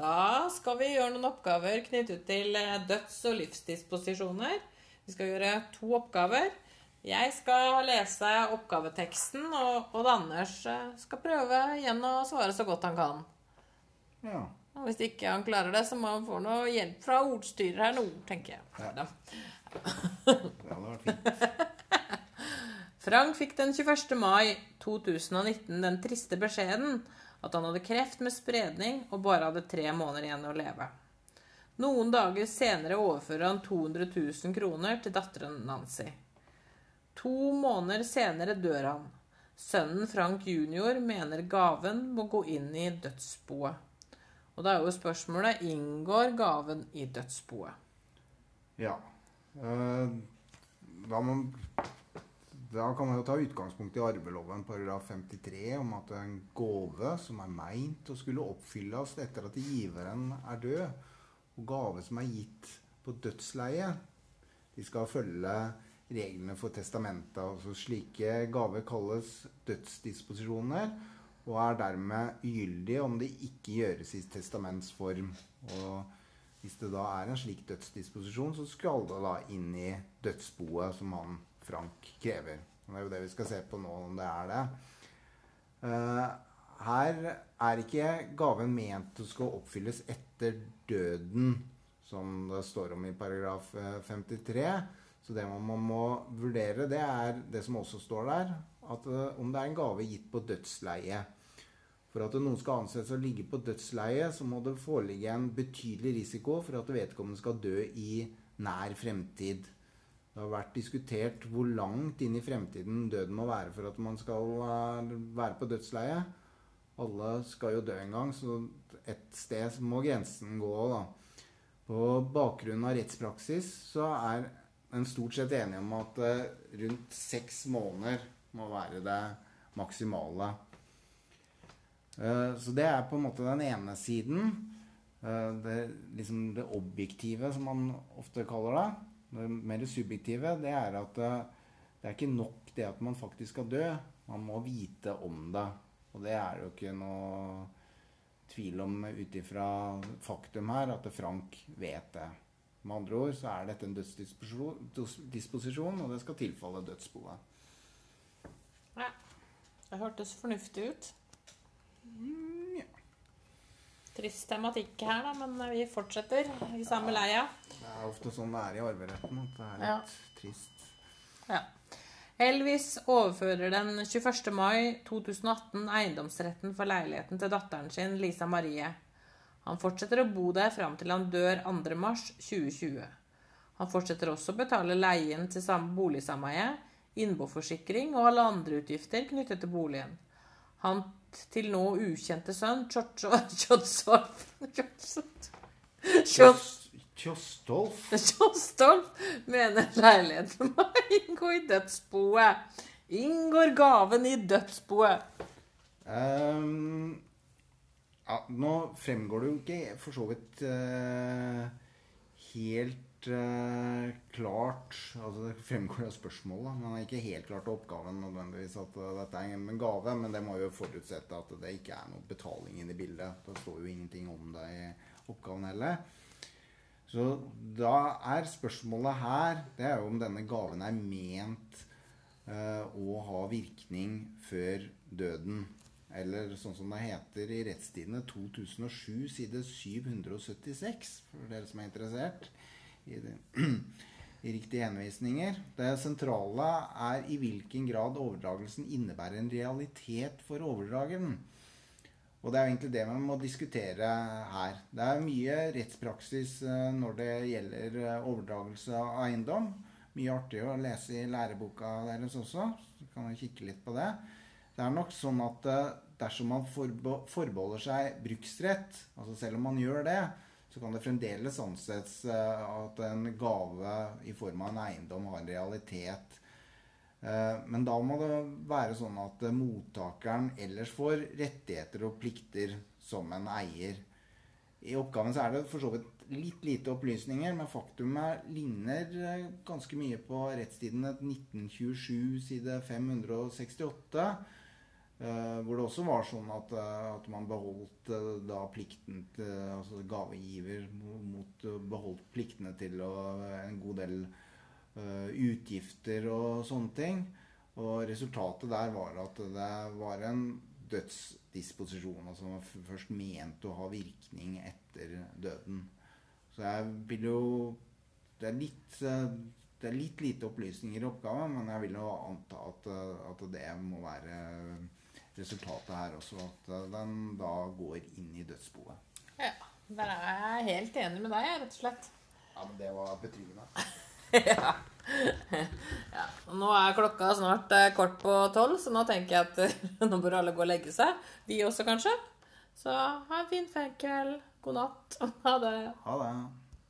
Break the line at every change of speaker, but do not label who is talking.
Da skal vi gjøre noen oppgaver knyttet til eh, døds- og livsdisposisjoner. Vi skal gjøre to oppgaver. Jeg skal lese oppgaveteksten, og Odd Anders eh, skal prøve igjen å svare så godt han kan.
Ja.
Og hvis ikke han klarer det, så må han få noe hjelp fra ordstyrer her nå, tenker jeg.
Ja. Det hadde vært fint.
Frank fikk den 21. mai 2019 den triste beskjeden at han hadde kreft med spredning og bare hadde tre måneder igjen å leve. Noen dager senere overfører han 200 000 kroner til datteren Nancy. To måneder senere dør han. Sønnen Frank jr. mener gaven må gå inn i dødsboet. Og da er jo spørsmålet inngår gaven i dødsboet.
Ja. Eh, Da, må, da kan man jo ta utgangspunkt i arveloven paragraf 53 om at en gave som er meint å skulle oppfylles etter at giveren er død, og gave som er gitt på dødsleie, de skal følge reglene for testamentet. Altså slike gaver kalles dødsdisposisjoner og er dermed ugyldige om det ikke gjøres i testamentsform. Og hvis det da er en slik dødsdisposisjon, så skal det da inn i dødsboet som han Frank krever. Det er jo det vi skal se på nå, om det er det. Eh, her er ikke gaven ment å skal oppfylles etter døden, som det står om i paragraf eh, 53. Så det man må vurdere, det er det som også står der, at eh, om det er en gave gitt på dødsleie. For at noen skal anses å ligge på dødsleie, så må det foreligge en betydelig risiko for at vedkommende skal dø i nær fremtid. Det har vært diskutert hvor langt inn i fremtiden døden må være for at man skal eh, være på dødsleie. Alle skal jo dø en gang, så et sted må grensen gå. da. På bakgrunn av rettspraksis så er en stort sett enige om at eh, rundt seks måneder må være det maksimale. Eh, Så det er på en måte den ene siden. Eh, Det, liksom det objektive, som man ofte kaller det. Det mer subjektive, det er at eh, det er ikke nok det at man faktisk skal dø. Man må vite om det. Og det er jo ikke noe tvil om ut ifra faktum her, at Frank vet det. Med andre ord så er dette en dødsdisposisjon, og det skal tilfalle dødsboet.
Ja, det hørtes fornuftig ut.
Mm, ja.
Trist tematikk her, da, men vi fortsetter i samme leia.
Det er ofte sånn det er i arveretten, at det er litt
Ja.
trist.
Ja. Elvis overfører den 21. mai 2018 eiendomsretten for leiligheten til datteren sin, Lisa Marie. Han fortsetter å bo der fram til han dør 2. mars 2020. Han fortsetter også å betale leien til sam- boligsameie, innboforsikring og alle andre utgifter knyttet til boligen. Han til nå ukjente sønn, Tjotsolf
Tjostolf
Tjostolf mener leiligheten må inngå i dødsboet. Inngår gaven i dødsboet?
Um, ja, nå fremgår det jo ikke for så vidt uh, helt klart Altså det fremgår av spørsmålet, men det er ikke helt klart av oppgaven nødvendigvis at eh, dette er en gave. Men det må jo forutsette at det ikke er noe betaling inne i bildet. Det står jo ingenting om det i oppgaven heller. Så da er spørsmålet her Det er jo om denne gaven er ment eh, å ha virkning før døden. Eller sånn som det heter i Rettstidene 2007, side 776, for dere som er interessert i, det, i riktige henvisninger. Det sentrale er i hvilken grad overdragelsen innebærer en realitet for overdrageren. Og det er egentlig det man må diskutere her. Det er mye rettspraksis eh, når det gjelder eh, overdragelse av eiendom. Mye artig å lese i læreboka deres også. Så kan vi kikke litt på det. Det er nok sånn at eh, dersom man forbeholder seg bruksrett, altså selv om man gjør det, så kan det fremdeles anses eh, at en gave i form av en eiendom har en realitet. Eh, Men da må det være sånn at eh, mottakeren ellers får rettigheter og plikter som en eier. I oppgaven så er det for så vidt litt lite opplysninger, men faktumet ligner ganske mye på Rettstidene 1927 side 568. Eh, hvor det også var sånn at, eh, at man beholdt eh, da plikten til Altså gavegiver mot beholdt pliktene til å, en god del uh, utgifter og sånne ting. Og resultatet der var at det var en dødsdisposisjon. Altså man først ment å ha virkning etter døden. Så jeg vil jo Det er litt det er litt lite opplysninger i oppgaven, men jeg vil jo anta at, at det må være resultatet her også. At eh, den da går inn i dødsboet.
Ja. Der er jeg helt enig med deg, rett og slett.
Ja, men det var betryggende.
ja. ja. Nå er klokka snart eh, kort på tolv, så nå tenker jeg at eh, nå bør alle gå og legge seg. Vi også, kanskje. Så ha en fin kveld. God natt. Ha det.
Ha det.